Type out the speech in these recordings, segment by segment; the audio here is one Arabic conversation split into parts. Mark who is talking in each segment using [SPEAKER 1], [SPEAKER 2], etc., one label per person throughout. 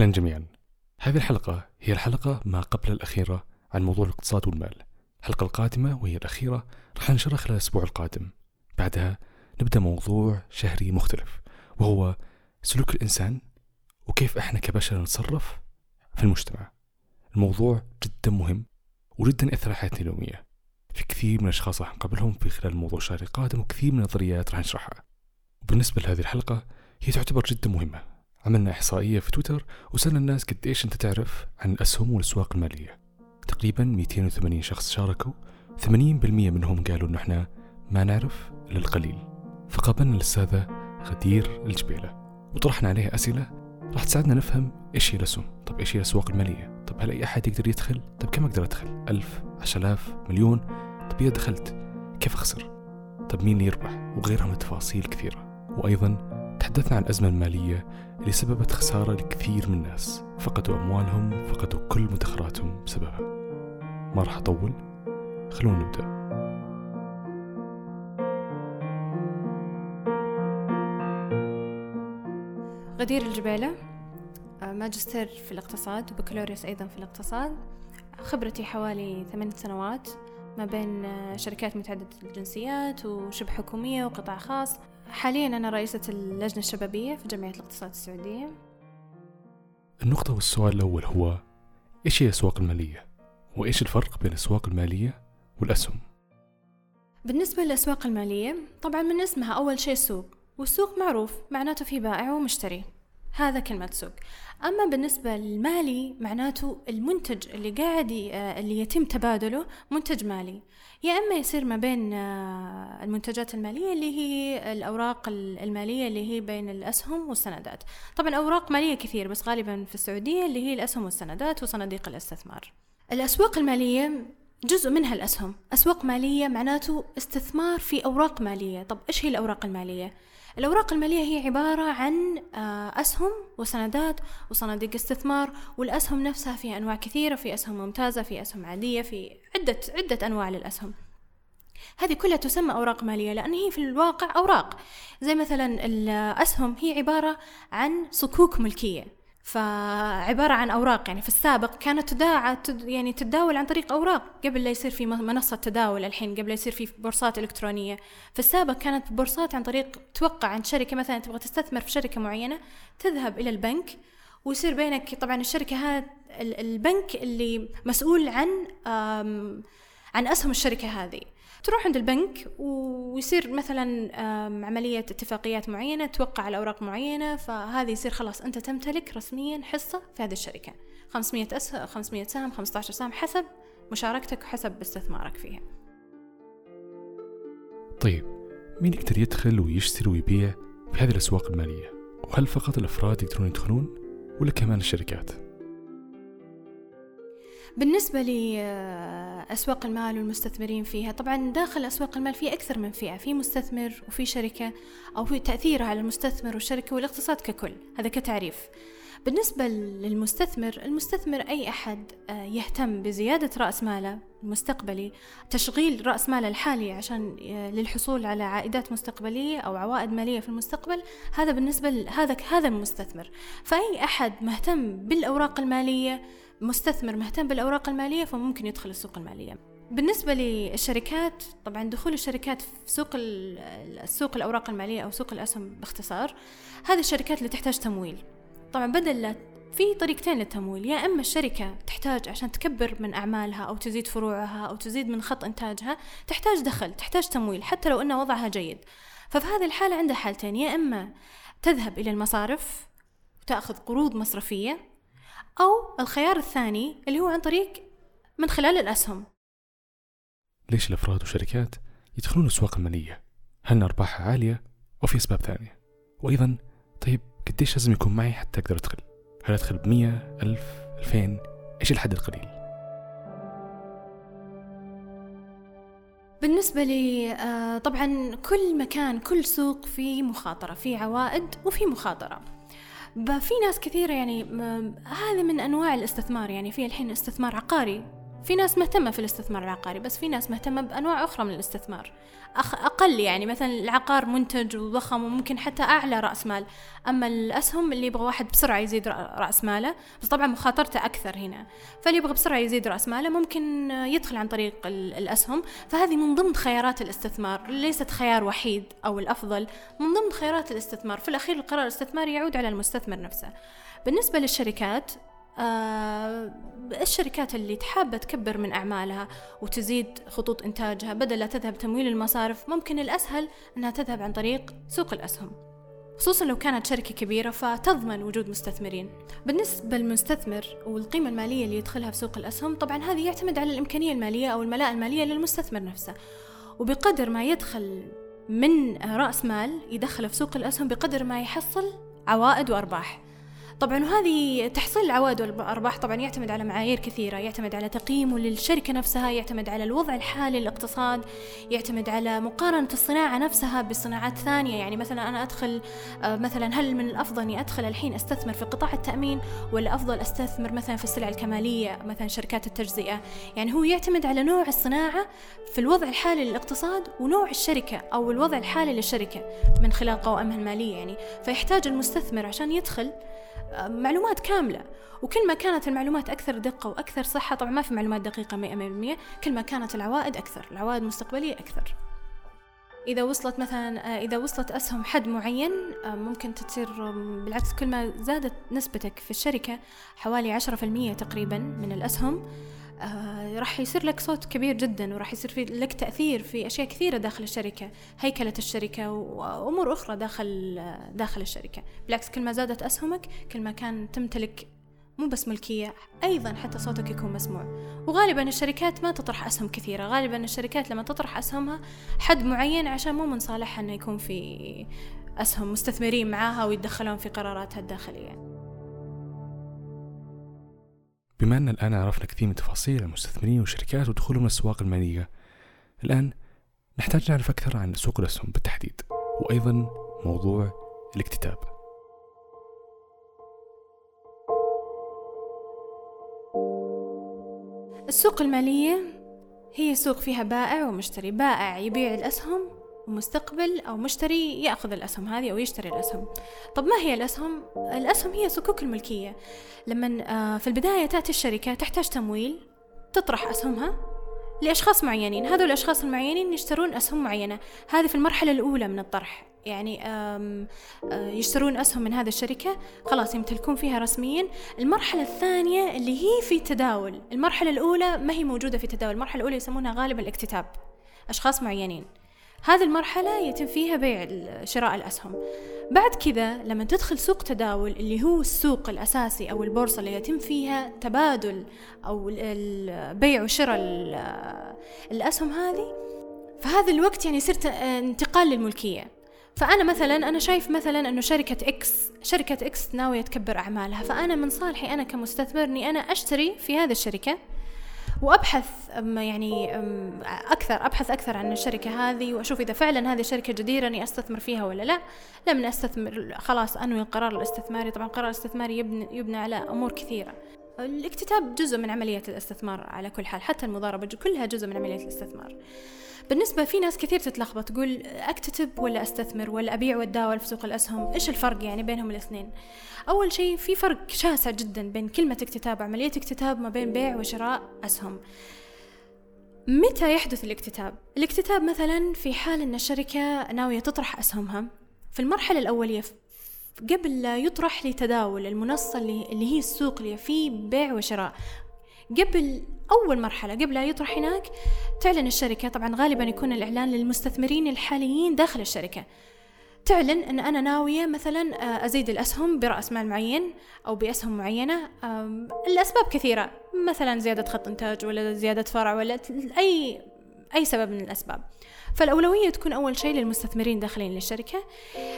[SPEAKER 1] أهلا جميعا. هذه الحلقة هي الحلقة ما قبل الأخيرة عن موضوع الاقتصاد والمال. الحلقة القادمة وهي الأخيرة راح ننشرها خلال الأسبوع القادم. بعدها نبدأ موضوع شهري مختلف وهو سلوك الإنسان وكيف إحنا كبشر نتصرف في المجتمع. الموضوع جدا مهم وجدا يأثر على حياتنا اليومية. في كثير من الأشخاص راح نقابلهم في خلال الموضوع الشهري القادم وكثير من النظريات راح نشرحها. وبالنسبة لهذه الحلقة هي تعتبر جدا مهمة. عملنا إحصائية في تويتر وسألنا الناس قديش أنت تعرف عن الأسهم والأسواق المالية. تقريبا 280 شخص شاركوا. 80% منهم قالوا إنه إحنا ما نعرف إلا القليل. فقابلنا الأستاذة غدير الجبيلة وطرحنا عليها أسئلة. راح تساعدنا نفهم إيش هي الأسهم. طب إيش هي الأسواق المالية؟ طب هل أي أحد يقدر يدخل؟ طب كم أقدر أدخل؟ ألف عشر آلاف مليون. طب إذا دخلت كيف أخسر؟ طب مين اللي يربح؟ وغيرها من التفاصيل كثيرة. وأيضا تحدثنا عن الأزمة المالية اللي سببت خسارة لكثير من الناس. فقدوا أموالهم فقدوا كل مدخراتهم بسببها. ما راح أطول؟ خلونا نبدأ.
[SPEAKER 2] غدير الجبيلة آه، ماجستير في الاقتصاد وبكالوريوس أيضا في الاقتصاد. خبرتي حوالي ثمان سنوات ما بين آه، شركات متعددة الجنسيات وشبه حكومية وقطاع خاص. حاليا أنا رئيسة اللجنة الشبابية في جمعية الاقتصاد السعودية
[SPEAKER 1] النقطة والسؤال الأول هو إيش هي الأسواق المالية؟ وإيش الفرق بين الأسواق المالية والأسهم؟
[SPEAKER 2] بالنسبة للأسواق المالية طبعا من اسمها أول شيء سوق والسوق معروف معناته في بائع ومشتري هذا كلمة سوق. أما بالنسبة للمالي معناته المنتج اللي قاعد اللي يتم تبادله منتج مالي. يا إما يصير ما بين آه، المنتجات المالية اللي هي الأوراق المالية اللي هي بين الأسهم والسندات. طبعا أوراق مالية كثير بس غالبا في السعودية اللي هي الأسهم والسندات وصناديق الاستثمار. الأسواق المالية جزء منها الأسهم. أسواق مالية معناته استثمار في أوراق مالية. طب إيش هي الأوراق المالية؟ الأوراق المالية هي عبارة عن آه، أسهم وسندات وصناديق استثمار والأسهم نفسها في أنواع كثيرة في أسهم ممتازة في أسهم عادية في عدة عدة أنواع للأسهم. هذه كلها تسمى أوراق مالية لأن هي في الواقع أوراق. زي مثلا الأسهم هي عبارة عن صكوك ملكية. فعبارة عن أوراق يعني في السابق كانت تداعى يعني تتداول عن طريق أوراق قبل لا يصير في منصة تداول الحين قبل لا يصير في بورصات إلكترونية. في السابق كانت بورصات عن طريق توقع عند شركة مثلا تبغى تستثمر في شركة معينة تذهب إلى البنك ويصير بينك طبعا الشركة هذا البنك اللي مسؤول عن عن أسهم الشركة هذه. تروح عند البنك ويصير مثلا عملية اتفاقيات معينة توقع على أوراق معينة فهذه يصير خلاص أنت تمتلك رسميا حصة في هذه الشركة 500 أسهم 500 سهم 15 سهم حسب مشاركتك وحسب استثمارك فيها
[SPEAKER 1] طيب مين يقدر يدخل ويشتري ويبيع في هذه الأسواق المالية؟ وهل فقط الأفراد يقدرون يدخلون ولا كمان الشركات؟
[SPEAKER 2] بالنسبة لأسواق المال والمستثمرين فيها طبعا داخل أسواق المال في أكثر من فئة في مستثمر وفي شركة أو في تأثيرها على المستثمر والشركة والاقتصاد ككل هذا كتعريف. بالنسبة للمستثمر المستثمر أي أحد آه، يهتم بزيادة رأس ماله المستقبلي تشغيل رأس ماله الحالي عشان آه، للحصول على عائدات مستقبلية أو عوائد مالية في المستقبل هذا بالنسبة هذا هذا المستثمر فأي أحد مهتم بالأوراق المالية مستثمر مهتم بالأوراق المالية فممكن يدخل السوق المالية. بالنسبة للشركات طبعا دخول الشركات في سوق السوق الأوراق المالية أو سوق الأسهم باختصار هذه الشركات اللي تحتاج تمويل. طبعا بدل في طريقتين للتمويل يا إما الشركة تحتاج عشان تكبر من أعمالها أو تزيد فروعها أو تزيد من خط إنتاجها تحتاج دخل تحتاج تمويل حتى لو أن وضعها جيد. ففي هذه الحالة عندها حالتين يا إما تذهب إلى المصارف وتأخذ قروض مصرفية أو الخيار الثاني اللي هو عن طريق من خلال الأسهم
[SPEAKER 1] ليش الأفراد والشركات يدخلون الأسواق المالية؟ هل أرباحها عالية أو في أسباب ثانية؟ وأيضا طيب قديش لازم يكون معي حتى أقدر أدخل؟ هل أدخل بمية ألف ألفين إيش الحد القليل؟
[SPEAKER 2] بالنسبة لي آه، طبعا كل مكان كل سوق فيه مخاطرة فيه عوائد وفي مخاطرة في ناس كثيرة يعني هذا من أنواع الاستثمار يعني في الحين استثمار عقاري. في ناس مهتمة في الاستثمار العقاري بس في ناس مهتمة بأنواع أخرى من الاستثمار. أقل يعني مثلا العقار منتج وضخم وممكن حتى أعلى رأس مال. أما الأسهم اللي يبغى واحد بسرعة يزيد رأس ماله بس طبعا مخاطرته أكثر هنا. فاللي يبغى بسرعة يزيد رأس ماله ممكن يدخل عن طريق الأسهم. فهذه من ضمن خيارات الاستثمار. ليست خيار وحيد أو الأفضل من ضمن خيارات الاستثمار. في الأخير القرار الاستثماري يعود على المستثمر نفسه. بالنسبة للشركات آه الشركات اللي تحابة تكبر من أعمالها وتزيد خطوط إنتاجها بدل لا تذهب تمويل المصارف ممكن الأسهل أنها تذهب عن طريق سوق الأسهم. خصوصا لو كانت شركة كبيرة فتضمن وجود مستثمرين. بالنسبة للمستثمر والقيمة المالية اللي يدخلها في سوق الأسهم طبعا هذه يعتمد على الإمكانية المالية أو الملاءة المالية للمستثمر نفسه. وبقدر ما يدخل من رأس مال يدخله في سوق الأسهم بقدر ما يحصل عوائد وأرباح. طبعا وهذه تحصيل العوائد والأرباح طبعا يعتمد على معايير كثيرة يعتمد على تقييمه للشركة نفسها يعتمد على الوضع الحالي للاقتصاد يعتمد على مقارنة الصناعة نفسها بصناعات ثانية. يعني مثلا أنا أدخل آه، مثلا هل من الأفضل أني أدخل الحين أستثمر في قطاع التأمين ولا أفضل أستثمر مثلا في السلع الكمالية مثلا شركات التجزئة؟ يعني هو يعتمد على نوع الصناعة في الوضع الحالي للاقتصاد ونوع الشركة أو الوضع الحالي للشركة من خلال قوائمها المالية يعني. فيحتاج المستثمر عشان يدخل معلومات كاملة. وكل ما كانت المعلومات أكثر دقة وأكثر صحة طبعا ما في معلومات دقيقة مئة بالمئة كل ما كانت العوائد أكثر العوائد المستقبلية أكثر. إذا وصلت مثلا إذا وصلت أسهم حد معين ممكن تصير بالعكس كل ما زادت نسبتك في الشركة حوالي عشرة في المية تقريبا من الأسهم. آه راح يصير لك صوت كبير جدا وراح يصير في لك تأثير في أشياء كثيرة داخل الشركة هيكلة الشركة وأمور أخرى داخل داخل الشركة. بالعكس كل ما زادت أسهمك كل ما كان تمتلك مو بس ملكية أيضا حتى صوتك يكون مسموع. وغالبا الشركات ما تطرح أسهم كثيرة. غالبا الشركات لما تطرح أسهمها حد معين عشان مو من صالحها أنه يكون في أسهم مستثمرين معاها ويتدخلون في قراراتها الداخلية.
[SPEAKER 1] بما أن الآن عرفنا كثير من تفاصيل المستثمرين والشركات ودخولهم للأسواق المالية الآن نحتاج نعرف أكثر عن سوق الأسهم بالتحديد وأيضا موضوع الاكتتاب.
[SPEAKER 2] السوق المالية هي سوق فيها بائع ومشتري بائع يبيع الأسهم مستقبل أو مشتري يأخذ الأسهم هذه أو يشتري الأسهم. طب ما هي الأسهم؟ الأسهم هي صكوك الملكية. لما آه، في البداية تأتي الشركة تحتاج تمويل تطرح أسهمها لأشخاص معينين. هذول الأشخاص المعينين يشترون أسهم معينة. هذه في المرحلة الأولى من الطرح. يعني آه، يشترون أسهم من هذه الشركة خلاص يمتلكون فيها رسميا. المرحلة الثانية اللي هي في التداول. المرحلة الأولى ما هي موجودة في التداول. المرحلة الأولى يسمونها غالبا الاكتتاب. أشخاص معينين. هذه المرحلة يتم فيها بيع شراء الأسهم. بعد كذا لما تدخل سوق تداول اللي هو السوق الأساسي أو البورصة اللي يتم فيها تبادل أو البيع وشراء الأسهم هذه فهذا الوقت يعني صرت انتقال للملكية. فأنا مثلا أنا شايف مثلا أنه شركة X شركة X ناوية تكبر أعمالها. فأنا من صالحي أنا كمستثمر أني أنا أشتري في هذه الشركة. وأبحث يعني أكثر أبحث أكثر عن الشركة هذه وأشوف إذا فعلا هذه شركة جديرة أني أستثمر فيها ولا لا. لما استثمر خلاص أنوي القرار الاستثماري. طبعا القرار الاستثماري يبني, يبنى على أمور كثيرة. الاكتتاب جزء من عملية الاستثمار على كل حال حتى المضاربة كلها جزء من عملية الاستثمار. بالنسبة في ناس كثير تتلخبط تقول أكتتب ولا أستثمر ولا أبيع وأتداول في سوق الأسهم؟ إيش الفرق يعني بينهم الاثنين؟ أول شيء في فرق شاسع جدا بين كلمة اكتتاب وعملية اكتتاب ما بين بيع وشراء أسهم. متى يحدث الاكتتاب؟ الاكتتاب مثلا في حال أن الشركة ناوية تطرح أسهمها. في المرحلة الأولية قبل لا يطرح لتداول المنصة اللي هي السوق اللي فيه بيع وشراء قبل أول مرحلة قبل لا يطرح هناك تعلن الشركة. طبعا غالبا يكون الإعلان للمستثمرين الحاليين داخل الشركة. تعلن أن أنا ناوية مثلا آه، أزيد الأسهم برأس مال معين أو بأسهم معينة. الأسباب كثيرة مثلا زيادة خط إنتاج ولا زيادة فرع ولا أي أي سبب من الأسباب. فالأولوية تكون أول شيء للمستثمرين داخلين للشركة.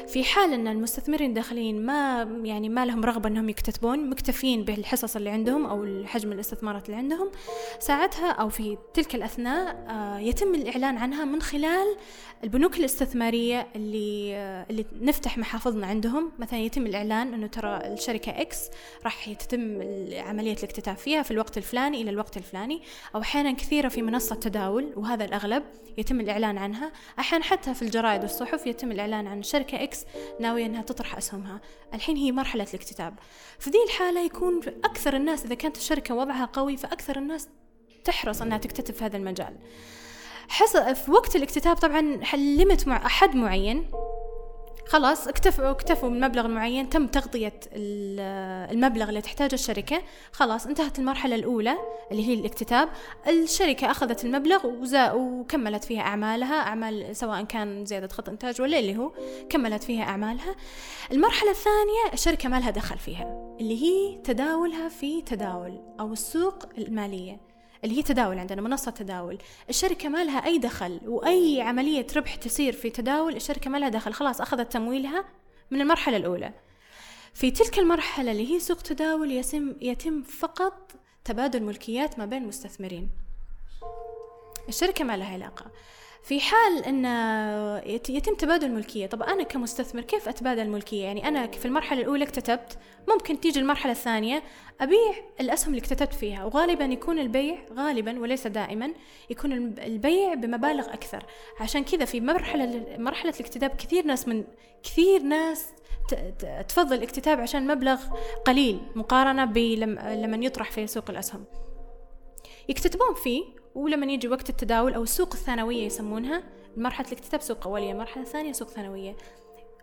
[SPEAKER 2] في حال أن المستثمرين داخلين ما يعني ما لهم رغبة أنهم يكتتبون مكتفين بالحصص اللي عندهم أو حجم الاستثمارات اللي عندهم ساعتها أو في تلك الأثناء آه، يتم الإعلان عنها من خلال البنوك الاستثمارية اللي آه، اللي نفتح محافظنا عندهم. مثلا يتم الإعلان أنه ترى الشركة إكس راح يتم عملية الاكتتاب فيها في الوقت الفلاني إلى الوقت الفلاني. أو أحيانا كثيرة في منصة تداول وهذا الأغلب يتم الإعلان عنها أحيانا حتى في الجرائد والصحف يتم الإعلان عن شركة X ناوية أنها تطرح أسهمها. الحين هي مرحلة الاكتتاب. في ذي الحالة يكون أكثر الناس إذا كانت الشركة وضعها قوي فأكثر الناس تحرص أنها تكتتب في هذا المجال. حصل في وقت الاكتتاب طبعا limit مع حد معين. خلاص اكتفوا اكتفوا من مبلغ معين تم تغطية المبلغ اللي تحتاجه الشركة. خلاص انتهت المرحلة الأولى اللي هي الاكتتاب. الشركة أخذت المبلغ وكملت فيها أعمالها. أعمال سواء كان زيادة خط إنتاج ولا اللي هو كملت فيها أعمالها. المرحلة الثانية الشركة ما لها دخل فيها اللي هي تداولها في تداول أو السوق المالية. اللي هي تداول عندنا منصة تداول. الشركة ما لها أي دخل وأي عملية ربح تصير في تداول الشركة ما لها دخل خلاص أخذت تمويلها من المرحلة الأولى. في تلك المرحلة اللي هي سوق تداول يتم, يتم فقط تبادل ملكيات ما بين مستثمرين. الشركة ما لها علاقة. في حال إن يتم تبادل الملكية طب أنا كمستثمر كيف أتبادل الملكية؟ يعني أنا في المرحلة الأولى اكتتبت ممكن تيجي المرحلة الثانية أبيع الأسهم اللي اكتتبت فيها وغالبا يكون البيع غالبا وليس دائما يكون البيع بمبالغ أكثر. عشان كذا في مرحلة مرحلة الاكتتاب كثير ناس من كثير ناس تفضل الاكتتاب عشان مبلغ قليل مقارنة بلما يطرح في سوق الأسهم. يكتتبون فيه ولما يجي وقت التداول أو السوق الثانوية يسمونها مرحلة الاكتتاب سوق أولية مرحلة ثانية سوق ثانوية.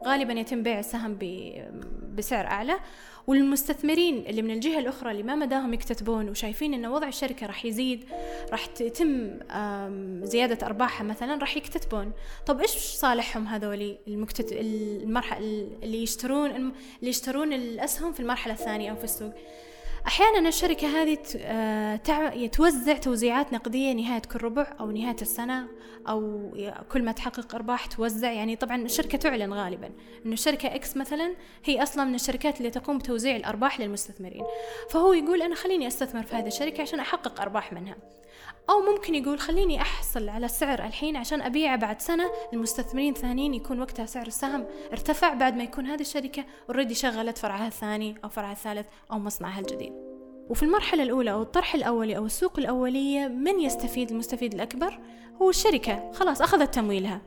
[SPEAKER 2] غالبا يتم بيع السهم بسعر أعلى. والمستثمرين اللي من الجهة الأخرى اللي ما مداهم يكتتبون وشايفين أن وضع الشركة راح يزيد راح تتم زيادة أرباحها مثلا راح يكتتبون. طب إيش صالحهم هذولي المكتت... المرحلة اللي يشترون اللي يشترون الأسهم في المرحلة الثانية أو في السوق؟ أحيانا الشركة هذه آه، توزع توزيعات نقدية نهاية كل ربع أو نهاية السنة أو كل ما تحقق أرباح توزع. يعني طبعا الشركة تعلن غالبا أنه الشركة إكس مثلا هي أصلا من الشركات اللي تقوم بتوزيع الأرباح للمستثمرين. فهو يقول أنا خليني أستثمر في هذه الشركة عشان أحقق أرباح منها. أو ممكن يقول خليني أحصل على السعر الحين عشان أبيعه بعد سنة. المستثمرين ثانيين يكون وقتها سعر السهم ارتفع بعد ما يكون هذه الشركة اوريدي شغلت فرعها الثاني أو فرعها الثالث أو مصنعها الجديد. وفي المرحلة الأولى أو الطرح الأولي أو السوق الأولية من يستفيد المستفيد الأكبر؟ هو الشركة. خلاص أخذت تمويلها.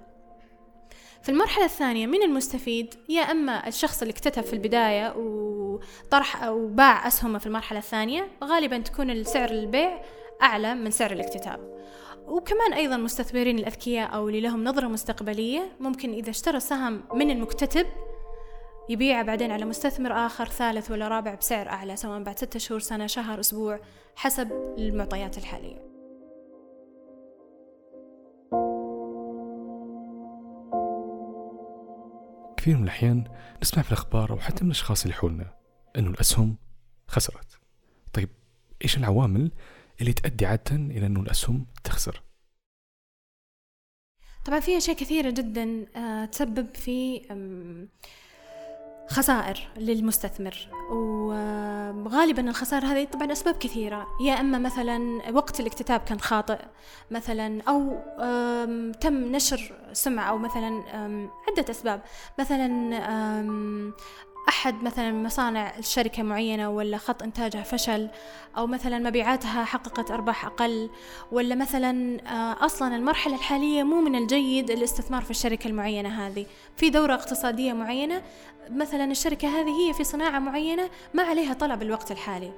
[SPEAKER 2] في المرحلة الثانية من المستفيد؟ يا أما الشخص اللي اكتتب في البداية وطرح أو باع أسهمه في المرحلة الثانية غالبا تكون السعر البيع أعلى من سعر الاكتتاب. وكمان أيضا مستثمرين الأذكياء أو اللي لهم نظرة مستقبلية ممكن إذا اشترى سهم من المكتتب يبيعه بعدين على مستثمر آخر ثالث ولا رابع بسعر أعلى سواء بعد ستة شهور سنة شهر أسبوع حسب المعطيات الحالية.
[SPEAKER 1] كثير من الأحيان نسمع في الأخبار أو حتى من الأشخاص اللي حولنا أنه الأسهم خسرت. طيب إيش العوامل اللي تؤدي عادة إلى أنه الأسهم تخسر.
[SPEAKER 2] طبعا في أشياء كثيرة جدا آه، تسبب في خسائر للمستثمر. وغالبا الخسائر هذه طبعا أسباب كثيرة. يا إما مثلا وقت الاكتتاب كان خاطئ مثلا أو تم نشر سمعة أو مثلا عدة أسباب. مثلا أحد مثلا مصانع الشركة معينة ولا خط إنتاجها فشل أو مثلا مبيعاتها حققت أرباح أقل ولا مثلا آه، أصلا المرحلة الحالية مو من الجيد الاستثمار في الشركة المعينة هذه. في دورة اقتصادية معينة مثلا الشركة هذه هي في صناعة معينة ما عليها طلب الوقت الحالي.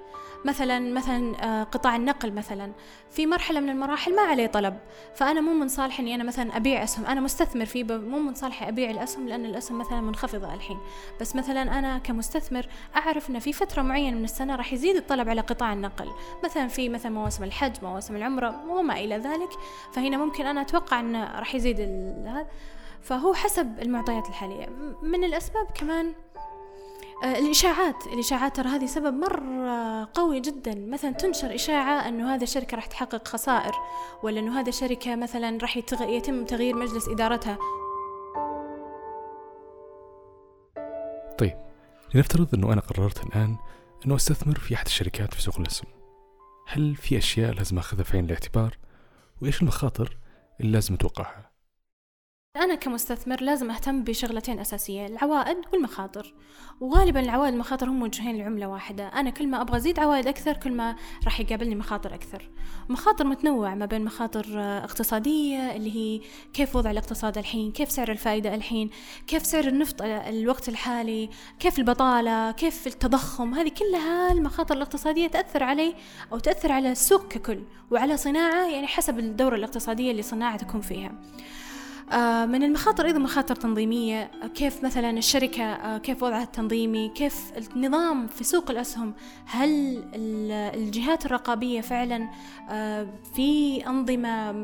[SPEAKER 2] مثلا مثلا آه، قطاع النقل مثلا. في مرحلة من المراحل ما عليه طلب. فأنا مو من صالحي إني أنا مثلا أبيع أسهم. أنا مستثمر فيه مو من صالحي أبيع الأسهم لأن الأسهم مثلا منخفضة الحين. بس مثلا أنا كمستثمر أعرف إن في فترة معينة من السنة راح يزيد الطلب على قطاع النقل. مثلا في مثلا مواسم الحج مواسم العمرة وما إلى ذلك. فهنا ممكن أنا أتوقع أنه راح يزيد هذا. فهو حسب المعطيات الحالية. من الأسباب كمان آه، الإشاعات. الإشاعات ترى هذه سبب مرة قوي جدا. مثلا تنشر إشاعة أنه هذه الشركة راح تحقق خسائر ولا أنه هذه الشركة مثلا راح يتم تغيير مجلس إدارتها.
[SPEAKER 1] لنفترض أنه أنا قررت الآن أنه أستثمر في أحد الشركات في سوق الأسهم هل في أشياء لازم أخذها في عين الاعتبار؟ وإيش المخاطر اللي لازم أتوقعها؟
[SPEAKER 2] أنا كمستثمر لازم أهتم بشغلتين أساسية العوائد والمخاطر. وغالبا العوائد والمخاطر هم موجهين لعملة واحدة. أنا كل ما أبغى أزيد عوائد أكثر كل ما راح يقابلني مخاطر أكثر. مخاطر متنوع ما بين مخاطر اقتصادية اللي هي كيف وضع الاقتصاد الحين كيف سعر الفائدة الحين كيف سعر النفط الوقت الحالي كيف البطالة كيف التضخم. هذه كلها المخاطر الاقتصادية تأثر علي أو تأثر على السوق ككل وعلى صناعة يعني حسب الدورة الاقتصادية اللي صناعة تكون فيها. من المخاطر أيضا مخاطر تنظيمية. كيف مثلا الشركة آه، كيف وضعها التنظيمي كيف النظام في سوق الأسهم. هل الجهات الرقابية فعلا آه، في أنظمة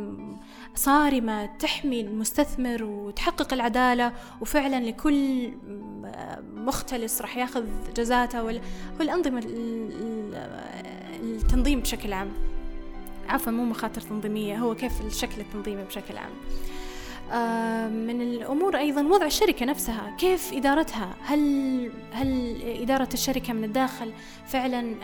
[SPEAKER 2] صارمة تحمي المستثمر وتحقق العدالة وفعلا لكل مختلس راح ياخذ جزاته والأنظمة التنظيم بشكل عام؟ عفوا مو مخاطر تنظيمية هو كيف الشكل التنظيمي بشكل عام. آه، من الأمور أيضا وضع الشركة نفسها كيف إدارتها؟ هل هل إدارة الشركة من الداخل فعلا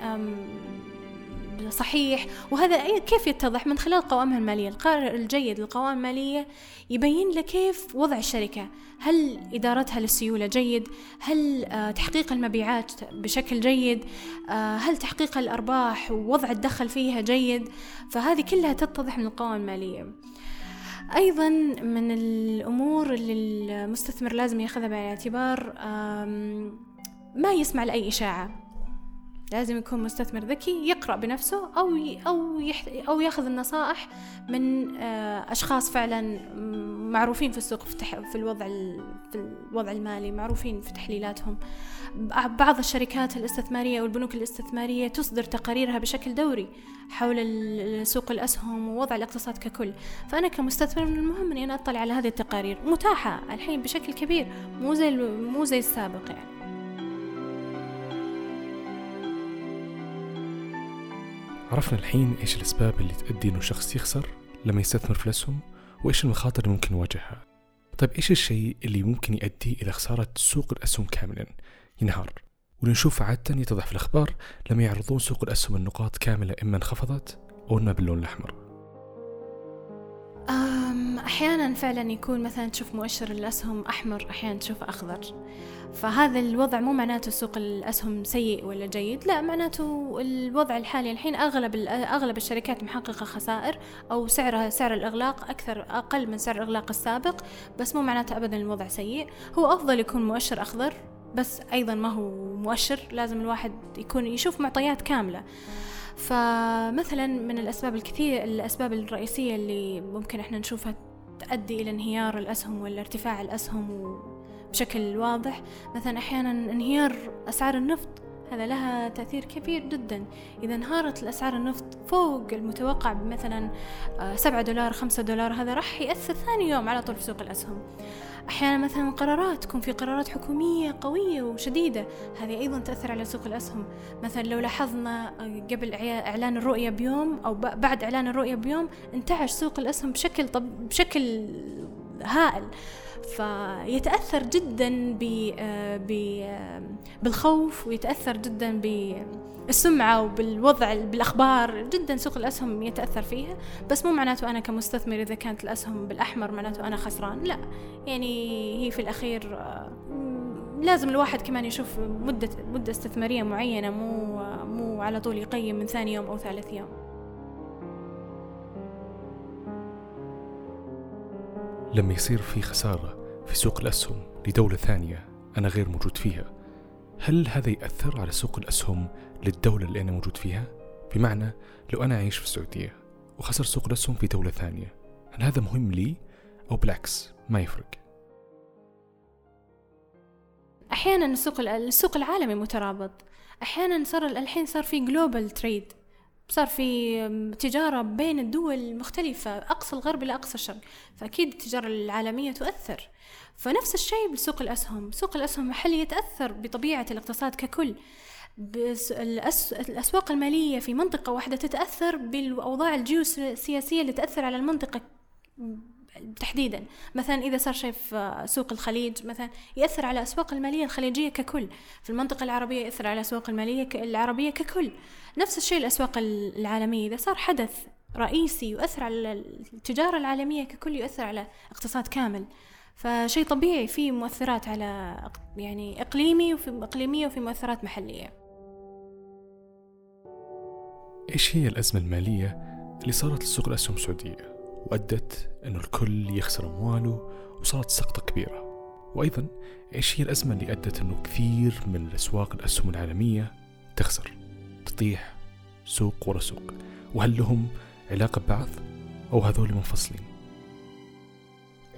[SPEAKER 2] صحيح؟ وهذا كيف يتضح؟ من خلال قوائمها المالية. القارئ الجيد للقوائم المالية يبين لك كيف وضع الشركة. هل إدارتها للسيولة؟ جيد. هل آه، تحقيق المبيعات بشكل جيد؟ آه، هل تحقيق الأرباح ووضع الدخل فيها؟ جيد. فهذه كلها تتضح من القوائم المالية. أيضا من الأمور اللي المستثمر لازم يأخذها بعين الاعتبار ما يسمع لأي إشاعة. لازم يكون مستثمر ذكي يقرأ بنفسه أو أو أو يأخذ النصائح من آه، أشخاص فعلا معروفين في السوق في, في الوضع في الوضع المالي معروفين في تحليلاتهم. بعض الشركات الاستثمارية والبنوك الاستثمارية تصدر تقاريرها بشكل دوري حول سوق الأسهم ووضع الاقتصاد ككل. فأنا كمستثمر من المهم أني أنا أطلع على هذه التقارير. متاحة الحين بشكل كبير مو زي مو زي السابق يعني.
[SPEAKER 1] عرفنا الحين إيش الأسباب اللي تؤدي إنه شخص يخسر لما يستثمر في الأسهم وإيش المخاطر اللي ممكن يواجهها؟ طيب إيش الشيء اللي ممكن يؤدي إلى خسارة سوق الأسهم كاملا؟ ينهار. واللي نشوفه عادة يتضح في الأخبار لما يعرضون سوق الأسهم النقاط كاملة إما انخفضت أو إنها باللون الأحمر.
[SPEAKER 2] أحيانا فعلا يكون مثلا تشوف مؤشر الأسهم أحمر أحيانا تشوفه أخضر. فهذا الوضع مو معناته سوق الأسهم سيء ولا جيد لا معناته الوضع الحالي الحين أغلب أغلب الشركات محققة خسائر أو سعرها سعر الإغلاق أكثر أقل من سعر الإغلاق السابق بس مو معناته أبدا الوضع سيء. هو أفضل يكون مؤشر أخضر بس أيضا ما هو مؤشر لازم الواحد يكون يشوف معطيات كاملة. فمثلا من الأسباب الكثير الأسباب الرئيسية اللي ممكن إحنا نشوفها تؤدي إلى انهيار الأسهم ولا ارتفاع الأسهم بشكل واضح. مثلا أحيانا انهيار أسعار النفط هذا لها تأثير كبير جدا. إذا انهارت الأسعار النفط فوق المتوقع بمثلا آه، سبعة دولار خمسة دولار هذا راح يأثر ثاني يوم على طول في سوق الأسهم. أحيانا مثلا قرارات تكون في قرارات حكومية قوية وشديدة. هذه أيضا تأثر على سوق الأسهم. مثلا لو لاحظنا قبل إعلان الرؤية بيوم أو بعد إعلان الرؤية بيوم انتعش سوق الأسهم بشكل طب بشكل هائل. فيتأثر جدا ب آه، بالخوف ويتأثر جدا بالسمعة وبالوضع بالأخبار. جدا سوق الأسهم يتأثر فيها. بس مو معناته أنا كمستثمر إذا كانت الأسهم بالأحمر معناته أنا خسران. لا. يعني هي في الأخير آه، لازم الواحد كمان يشوف مدة مدة استثمارية معينة مو مو على طول يقيم من ثاني يوم أو ثالث يوم.
[SPEAKER 1] لما يصير في خسارة في سوق الأسهم لدولة ثانية أنا غير موجود فيها هل هذا يأثر على سوق الأسهم للدولة اللي أنا موجود فيها؟ بمعنى لو أنا عايش في السعودية وخسر سوق الأسهم في دولة ثانية هل هذا مهم لي أو بالعكس ما يفرق؟
[SPEAKER 2] أحيانا السوق السوق العالمي مترابط أحيانا صار الحين صار في جلوبال تريد صار في تجارة بين الدول المختلفة أقصى الغرب إلى أقصى الشرق. فأكيد التجارة العالمية تؤثر. فنفس الشيء بسوق الأسهم. سوق الأسهم المحلي يتأثر بطبيعة الاقتصاد ككل؟ بس الأسواق المالية في منطقة واحدة تتأثر بالأوضاع الجيوسياسية اللي تأثر على المنطقة تحديدا. مثلا إذا صار شيء في سوق الخليج مثلا يأثر على الأسواق المالية الخليجية ككل. في المنطقة العربية يأثر على الأسواق المالية العربية ككل. نفس الشيء الأسواق العالمية. إذا صار حدث رئيسي يؤثر على التجارة العالمية ككل يؤثر على اقتصاد كامل. فشيء طبيعي في مؤثرات على يعني إقليمي وفي إقليمية وفي مؤثرات محلية.
[SPEAKER 1] إيش هي الأزمة المالية اللي صارت لسوق الأسهم السعودية؟ وأدت أنه الكل يخسر أمواله وصارت سقطة كبيرة. وأيضا إيش هي الأزمة اللي أدت أنه كثير من الأسواق الأسهم العالمية تخسر تطيح سوق ورا سوق؟ وهل لهم علاقة ببعض أو هذول منفصلين؟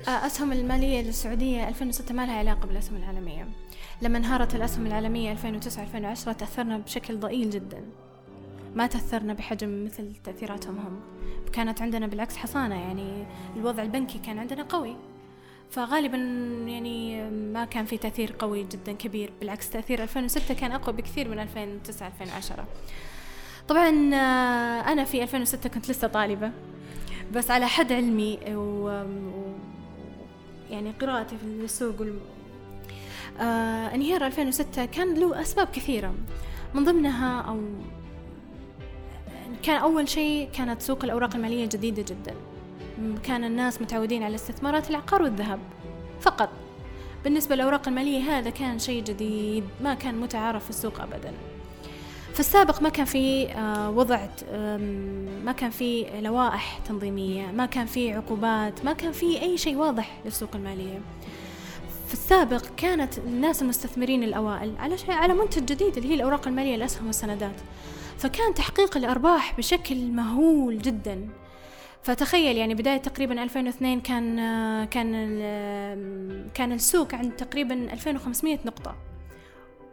[SPEAKER 2] آه، أسهم المالية للسعودية 2006 ما لها علاقة بالأسهم العالمية. لما انهارت الأسهم العالمية 2009-2010 تأثرنا بشكل ضئيل جدا. ما تأثرنا بحجم مثل تأثيراتهم هم. كانت عندنا بالعكس حصانة يعني الوضع البنكي كان عندنا قوي. فغالبا يعني ما كان في تأثير قوي جدا كبير بالعكس تأثير 2006 كان أقوى بكثير من 2009 2010 طبعا آه، أنا في 2006 كنت لسه طالبة بس على حد علمي و... يعني قراءتي في السوق وال... آه انهيار 2006 كان له أسباب كثيرة. من ضمنها أو كان أول شيء كانت سوق الأوراق المالية جديدة جدا. كان الناس متعودين على استثمارات العقار والذهب. فقط. بالنسبة للأوراق المالية هذا كان شيء جديد. ما كان متعارف في السوق أبدا. في السابق ما كان في آه، وضع ما كان في لوائح تنظيمية ما كان في عقوبات ما كان في أي شيء واضح للسوق المالية. في السابق كانت الناس المستثمرين الأوائل على على منتج جديد اللي هي الأوراق المالية الأسهم والسندات فكان تحقيق الأرباح بشكل مهول جدا. فتخيل يعني بداية تقريبا 2002 كان كان كان السوق عند تقريبا 2500 نقطة.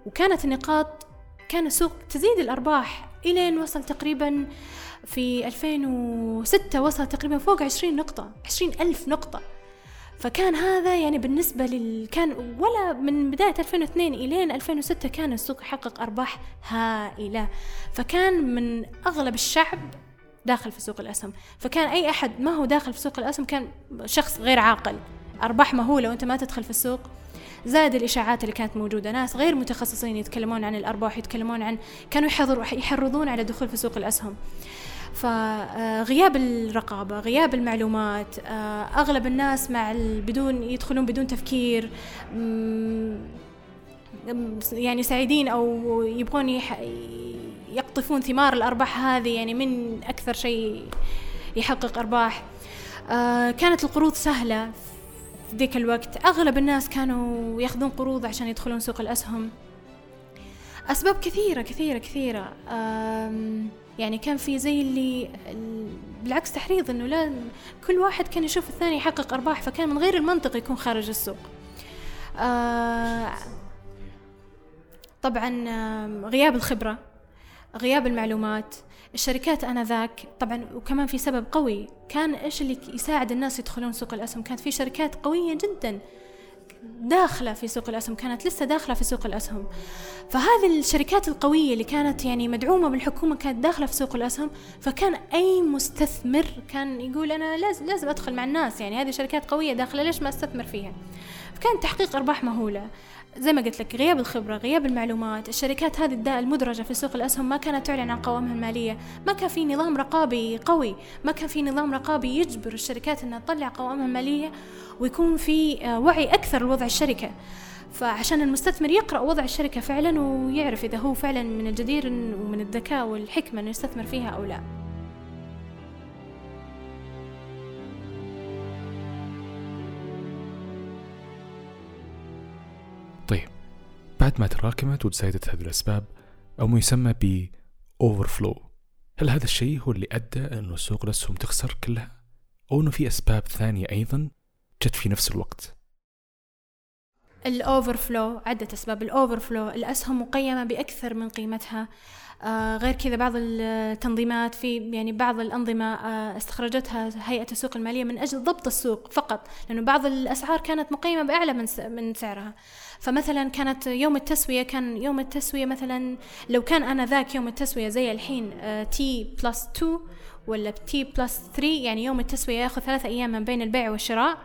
[SPEAKER 2] وكانت النقاط كان السوق تزيد الأرباح إلين وصل تقريبا في 2006 وصل تقريبا فوق 20 نقطة 20 ألف نقطة. فكان هذا يعني بالنسبة لل كان ولا من بداية 2002 إلين 2006 كان السوق يحقق أرباح هائلة. فكان من أغلب الشعب داخل في سوق الأسهم. فكان أي أحد ما هو داخل في سوق الأسهم كان شخص غير عاقل. أرباح مهولة وأنت ما تدخل في السوق. زاد الإشاعات اللي كانت موجودة. ناس غير متخصصين يتكلمون عن الأرباح يتكلمون عن كانوا يحرضون على الدخول في سوق الأسهم. فغياب الرقابة غياب المعلومات آه، أغلب الناس مع بدون يدخلون بدون تفكير يعني سعيدين أو يبغون يقطفون ثمار الأرباح هذه يعني من أكثر شيء يحقق أرباح. آه، كانت القروض سهلة في ذيك الوقت. أغلب الناس كانوا ياخذون قروض عشان يدخلون سوق الأسهم. أسباب كثيرة كثيرة كثيرة. يعني كان في زي اللي بالعكس تحريض إنه لا كل واحد كان يشوف الثاني يحقق أرباح فكان من غير المنطق يكون خارج السوق. آه طبعا غياب الخبرة غياب المعلومات الشركات انذاك طبعا وكمان في سبب قوي. كان إيش اللي يساعد الناس يدخلون سوق الأسهم؟ كانت في شركات قوية جدا. داخلة في سوق الأسهم كانت لسه داخلة في سوق الأسهم. فهذه الشركات القوية اللي كانت يعني مدعومة بالحكومة كانت داخلة في سوق الأسهم فكان أي مستثمر كان يقول أنا لازم, لازم أدخل مع الناس يعني هذه شركات قوية داخلة ليش ما أستثمر فيها؟ فكان تحقيق أرباح مهولة. زي ما قلت لك غياب الخبرة غياب المعلومات الشركات هذه الداء المدرجة في سوق الأسهم ما كانت تعلن عن قوائمها المالية. ما كان في نظام رقابي قوي ما كان في نظام رقابي يجبر الشركات أنها تطلع قوائمها المالية. ويكون في آه، وعي أكثر لوضع الشركة فعشان المستثمر يقرأ وضع الشركة فعلا ويعرف إذا هو فعلا من الجدير ومن الذكاء والحكمة أنه يستثمر فيها أو لا
[SPEAKER 1] طيب بعد ما تراكمت وتزايدت هذه الأسباب أو ما يسمى ب overflow هل هذا الشيء هو اللي أدى أنه سوق الأسهم تخسر كلها؟ أو أنه في أسباب ثانية أيضا جت في نفس الوقت؟
[SPEAKER 2] ال overflow عدة أسباب. ال overflow الأسهم مقيمة بأكثر من قيمتها. آه غير كذا بعض التنظيمات في يعني بعض الأنظمة آه استخرجتها هيئة السوق المالية من أجل ضبط السوق فقط لأنه بعض الأسعار كانت مقيمة بأعلى من من سعرها. فمثلا كانت يوم التسوية كان يوم التسوية مثلا لو كان آنذاك يوم التسوية زي الحين T plus 2 ولا T plus 3 يعني يوم التسوية ياخذ ثلاثة أيام من بين البيع والشراء.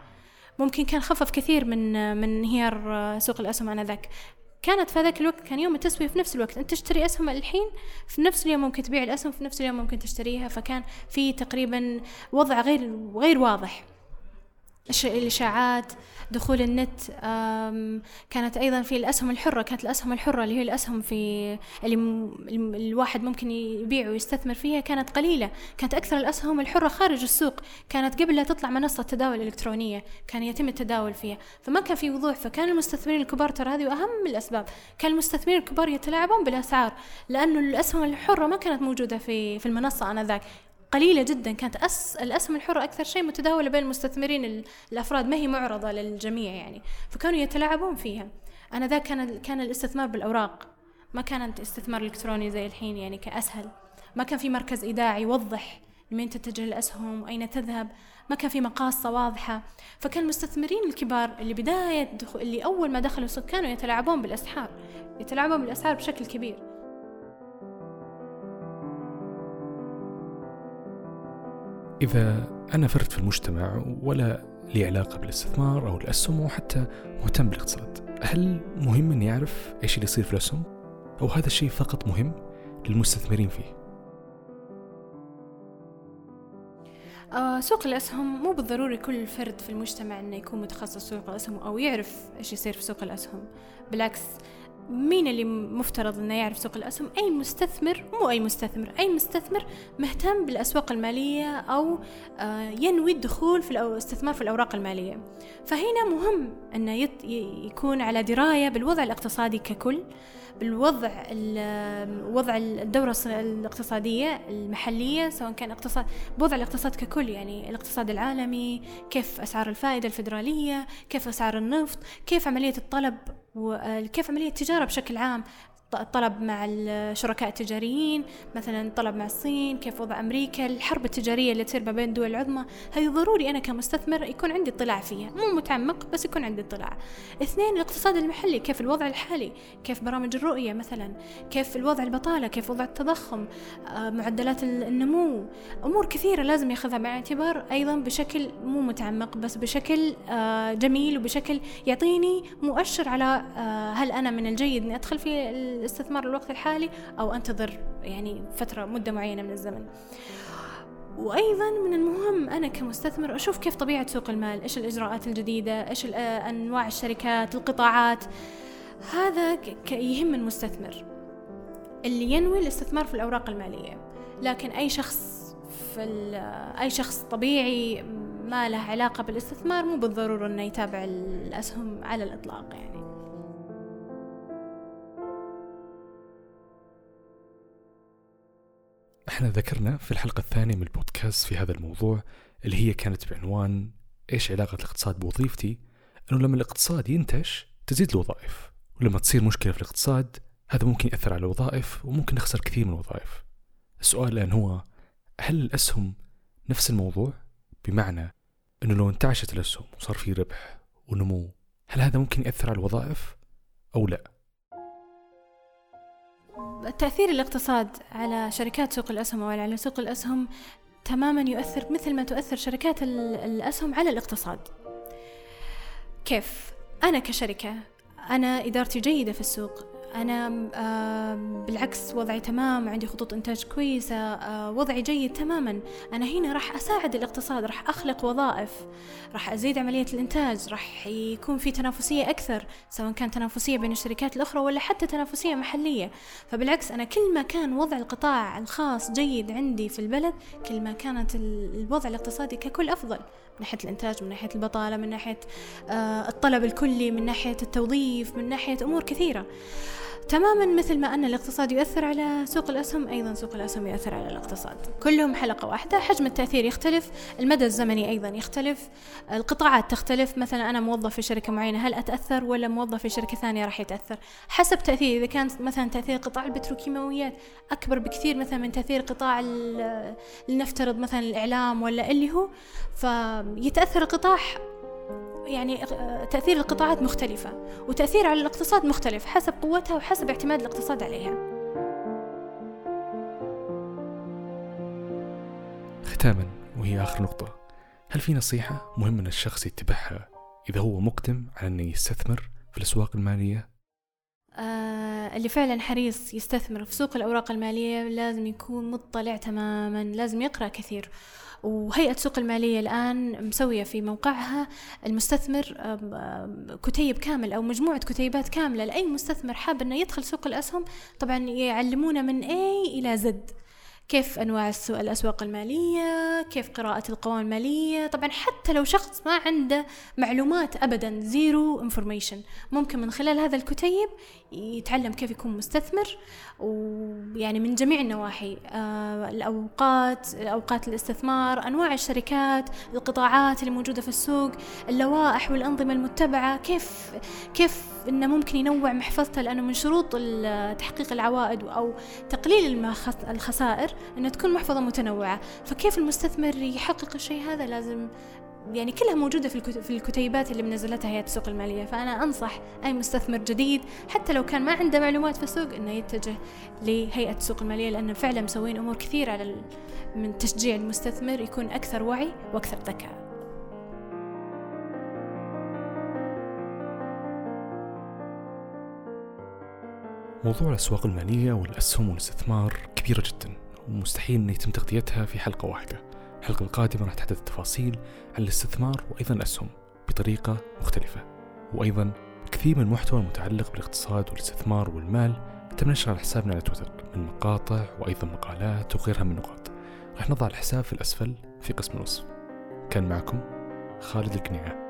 [SPEAKER 2] ممكن كان خفف كثير من من انهيار سوق الأسهم آنذاك. كانت في هذاك الوقت كان يوم التسوية في نفس الوقت. أنت تشتري أسهم الحين في نفس اليوم ممكن تبيع الأسهم في نفس اليوم ممكن تشتريها. فكان في تقريبا وضع غير غير واضح. الإشاعات دخول النت كانت أيضا في الأسهم الحرة كانت الأسهم الحرة اللي هي الأسهم في اللي الواحد ممكن يبيع ويستثمر فيها كانت قليلة. كانت أكثر الأسهم الحرة خارج السوق. كانت قبل لا تطلع منصة تداول إلكترونية كان يتم التداول فيها. فما كان في وضوح فكان المستثمرين الكبار ترى هذه أهم الأسباب. كان المستثمرين الكبار يتلاعبون بالأسعار لأنه الأسهم الحرة ما كانت موجودة في في المنصة آنذاك. قليلة جدا. كانت أس الأسهم الحرة أكثر شيء متداولة بين المستثمرين الأفراد. ما هي معرضة للجميع يعني. فكانوا يتلاعبون فيها. أنا ذا كان كان الاستثمار بالأوراق. ما كان استثمار إلكتروني زي الحين يعني كأسهل. ما كان في مركز إيداعي يوضح لمين تتجه الأسهم أين تذهب. ما كان في مقاصة واضحة. فكان المستثمرين الكبار اللي بداية دخل اللي أول ما دخلوا السوق كانوا يتلاعبون بالأسعار يتلاعبون بالأسعار بشكل كبير.
[SPEAKER 1] إذا أنا فرد في المجتمع ولا لي علاقة بالاستثمار أو الأسهم أو حتى مهتم بالاقتصاد هل مهم أني أعرف إيش اللي يصير في الأسهم؟ أو هذا الشيء فقط مهم للمستثمرين فيه؟
[SPEAKER 2] آه سوق الأسهم مو بالضروري كل فرد في المجتمع أنه يكون متخصص سوق الأسهم أو يعرف إيش يصير في سوق الأسهم بالعكس مين اللي مفترض إنه يعرف سوق الأسهم؟ أي مستثمر؟ مو أي مستثمر. أي مستثمر مهتم بالأسواق المالية أو آه، ينوي الدخول في الاستثمار في الأوراق المالية. فهنا مهم إنه يكون على دراية بالوضع الاقتصادي ككل. بالوضع وضع الدورة الاقتصادية المحلية سواء كان اقتصاد بوضع الاقتصاد ككل يعني الاقتصاد العالمي كيف أسعار الفائدة الفيدرالية كيف أسعار النفط كيف عملية الطلب وكيف عملية التجارة بشكل عام. الطلب مع الشركاء التجاريين مثلا الطلب مع الصين كيف وضع أمريكا الحرب التجارية اللي تصير ما بين الدول العظمى. هذه ضروري أنا كمستثمر يكون عندي اطلاع فيها مو متعمق بس يكون عندي اطلاع. اثنين الاقتصاد المحلي كيف الوضع الحالي كيف برامج الرؤية مثلا كيف الوضع البطالة كيف وضع التضخم آه، معدلات النمو. أمور كثيرة لازم يأخذها بعين الاعتبار أيضا بشكل مو متعمق بس بشكل آه، جميل وبشكل يعطيني مؤشر على آه، هل أنا من الجيد أني أدخل في الاستثمار الوقت الحالي أو أنتظر يعني فترة مدة معينة من الزمن. وأيضا من المهم أنا كمستثمر أشوف كيف طبيعة سوق المال إيش الإجراءات الجديدة إيش أنواع الشركات القطاعات. هذا يهم المستثمر. اللي ينوي الاستثمار في الأوراق المالية. لكن أي شخص في أي شخص طبيعي ما له علاقة بالاستثمار مو بالضرورة أنه يتابع الأسهم على الإطلاق يعني.
[SPEAKER 1] إحنا ذكرنا في الحلقة الثانية من البودكاست في هذا الموضوع اللي هي كانت بعنوان إيش علاقة الاقتصاد بوظيفتي؟ إنه لما الاقتصاد ينتش تزيد الوظائف ولما تصير مشكلة في الاقتصاد هذا ممكن يأثر على الوظائف وممكن نخسر كثير من الوظائف السؤال الآن هو هل الأسهم نفس الموضوع؟ بمعنى أنه لو انتعشت الأسهم وصار في ربح ونمو هل هذا ممكن يأثر على الوظائف أو لا؟
[SPEAKER 2] تأثير الاقتصاد على شركات سوق الأسهم أو على سوق الأسهم تماما يؤثر مثل ما تؤثر شركات الأسهم على الاقتصاد كيف؟ أنا كشركة أنا إدارتي جيدة في السوق أنا بالعكس وضعي تمام عندي خطوط إنتاج كويسة آه، وضعي جيد تماما. أنا هنا راح أساعد الاقتصاد راح أخلق وظائف راح أزيد عملية الإنتاج راح يكون في تنافسية أكثر سواء كان تنافسية بين الشركات الأخرى ولا حتى تنافسية محلية. فبالعكس أنا كل ما كان وضع القطاع الخاص جيد عندي في البلد كل ما كانت الوضع الاقتصادي ككل أفضل. ناحية الإنتاج من ناحية البطالة من ناحية آه، الطلب الكلي من ناحية التوظيف من ناحية أمور كثيرة. تماما مثل ما أن الاقتصاد يؤثر على سوق الأسهم أيضا سوق الأسهم يؤثر على الاقتصاد. كلهم حلقة واحدة حجم التأثير يختلف المدى الزمني أيضا يختلف القطاعات تختلف. مثلا أنا موظف في شركة معينة هل أتأثر ولا موظف في شركة ثانية راح يتأثر؟ حسب تأثير إذا كان مثلا تأثير قطاع البتروكيماويات أكبر بكثير مثلا من تأثير قطاع لنفترض مثلا الإعلام ولا اللي هو فيتأثر القطاع يعني تأثير القطاعات مختلفة وتأثير على الاقتصاد مختلف حسب قوتها وحسب اعتماد الاقتصاد عليها
[SPEAKER 1] ختاما وهي آخر نقطة هل في نصيحة مهم أن الشخص يتبعها إذا هو مقدم على أنه يستثمر في الأسواق المالية؟
[SPEAKER 2] آه اللي فعلا حريص يستثمر في سوق الأوراق المالية لازم يكون مطلع تماما لازم يقرأ كثير. وهيئة سوق المالية الآن مسوية في موقعها المستثمر كتيب كامل أو مجموعة كتيبات كاملة لأي مستثمر حاب أنه يدخل سوق الأسهم. طبعا يعلمونه من A إلى Z. كيف أنواع الأسواق المالية كيف قراءة القوائم المالية. طبعا حتى لو شخص ما عنده معلومات أبدا zero information ممكن من خلال هذا الكتيب يتعلم كيف يكون مستثمر ويعني من جميع النواحي. آه الأوقات أوقات الاستثمار أنواع الشركات القطاعات اللي موجودة في السوق اللوائح والأنظمة المتبعة. كيف كيف إنه ممكن ينوع محفظته لأنه من شروط تحقيق العوائد أو تقليل الخسائر أنها تكون محفظة متنوعة. فكيف المستثمر يحقق الشيء هذا لازم يعني كلها موجودة في, في الكتيبات اللي منزلتها هيئة السوق المالية. فأنا أنصح أي مستثمر جديد حتى لو كان ما عنده معلومات في السوق إنه يتجه لهيئة السوق المالية لأنه فعلا مسوين أمور كثير على من تشجيع المستثمر يكون أكثر وعي وأكثر ذكاء.
[SPEAKER 1] موضوع الأسواق المالية والأسهم والاستثمار كبيرة جدا ومستحيل أن يتم تغطيتها في حلقة واحدة. الحلقة القادمة راح تحدث تفاصيل عن الاستثمار وأيضا الأسهم بطريقة مختلفة. وأيضا كثير من المحتوى المتعلق بالاقتصاد والاستثمار والمال تم نشره على حسابنا على تويتر من مقاطع وأيضا مقالات وغيرها من النقاط راح نضع الحساب في الأسفل في قسم الوصف. كان معكم خالد القنيعة.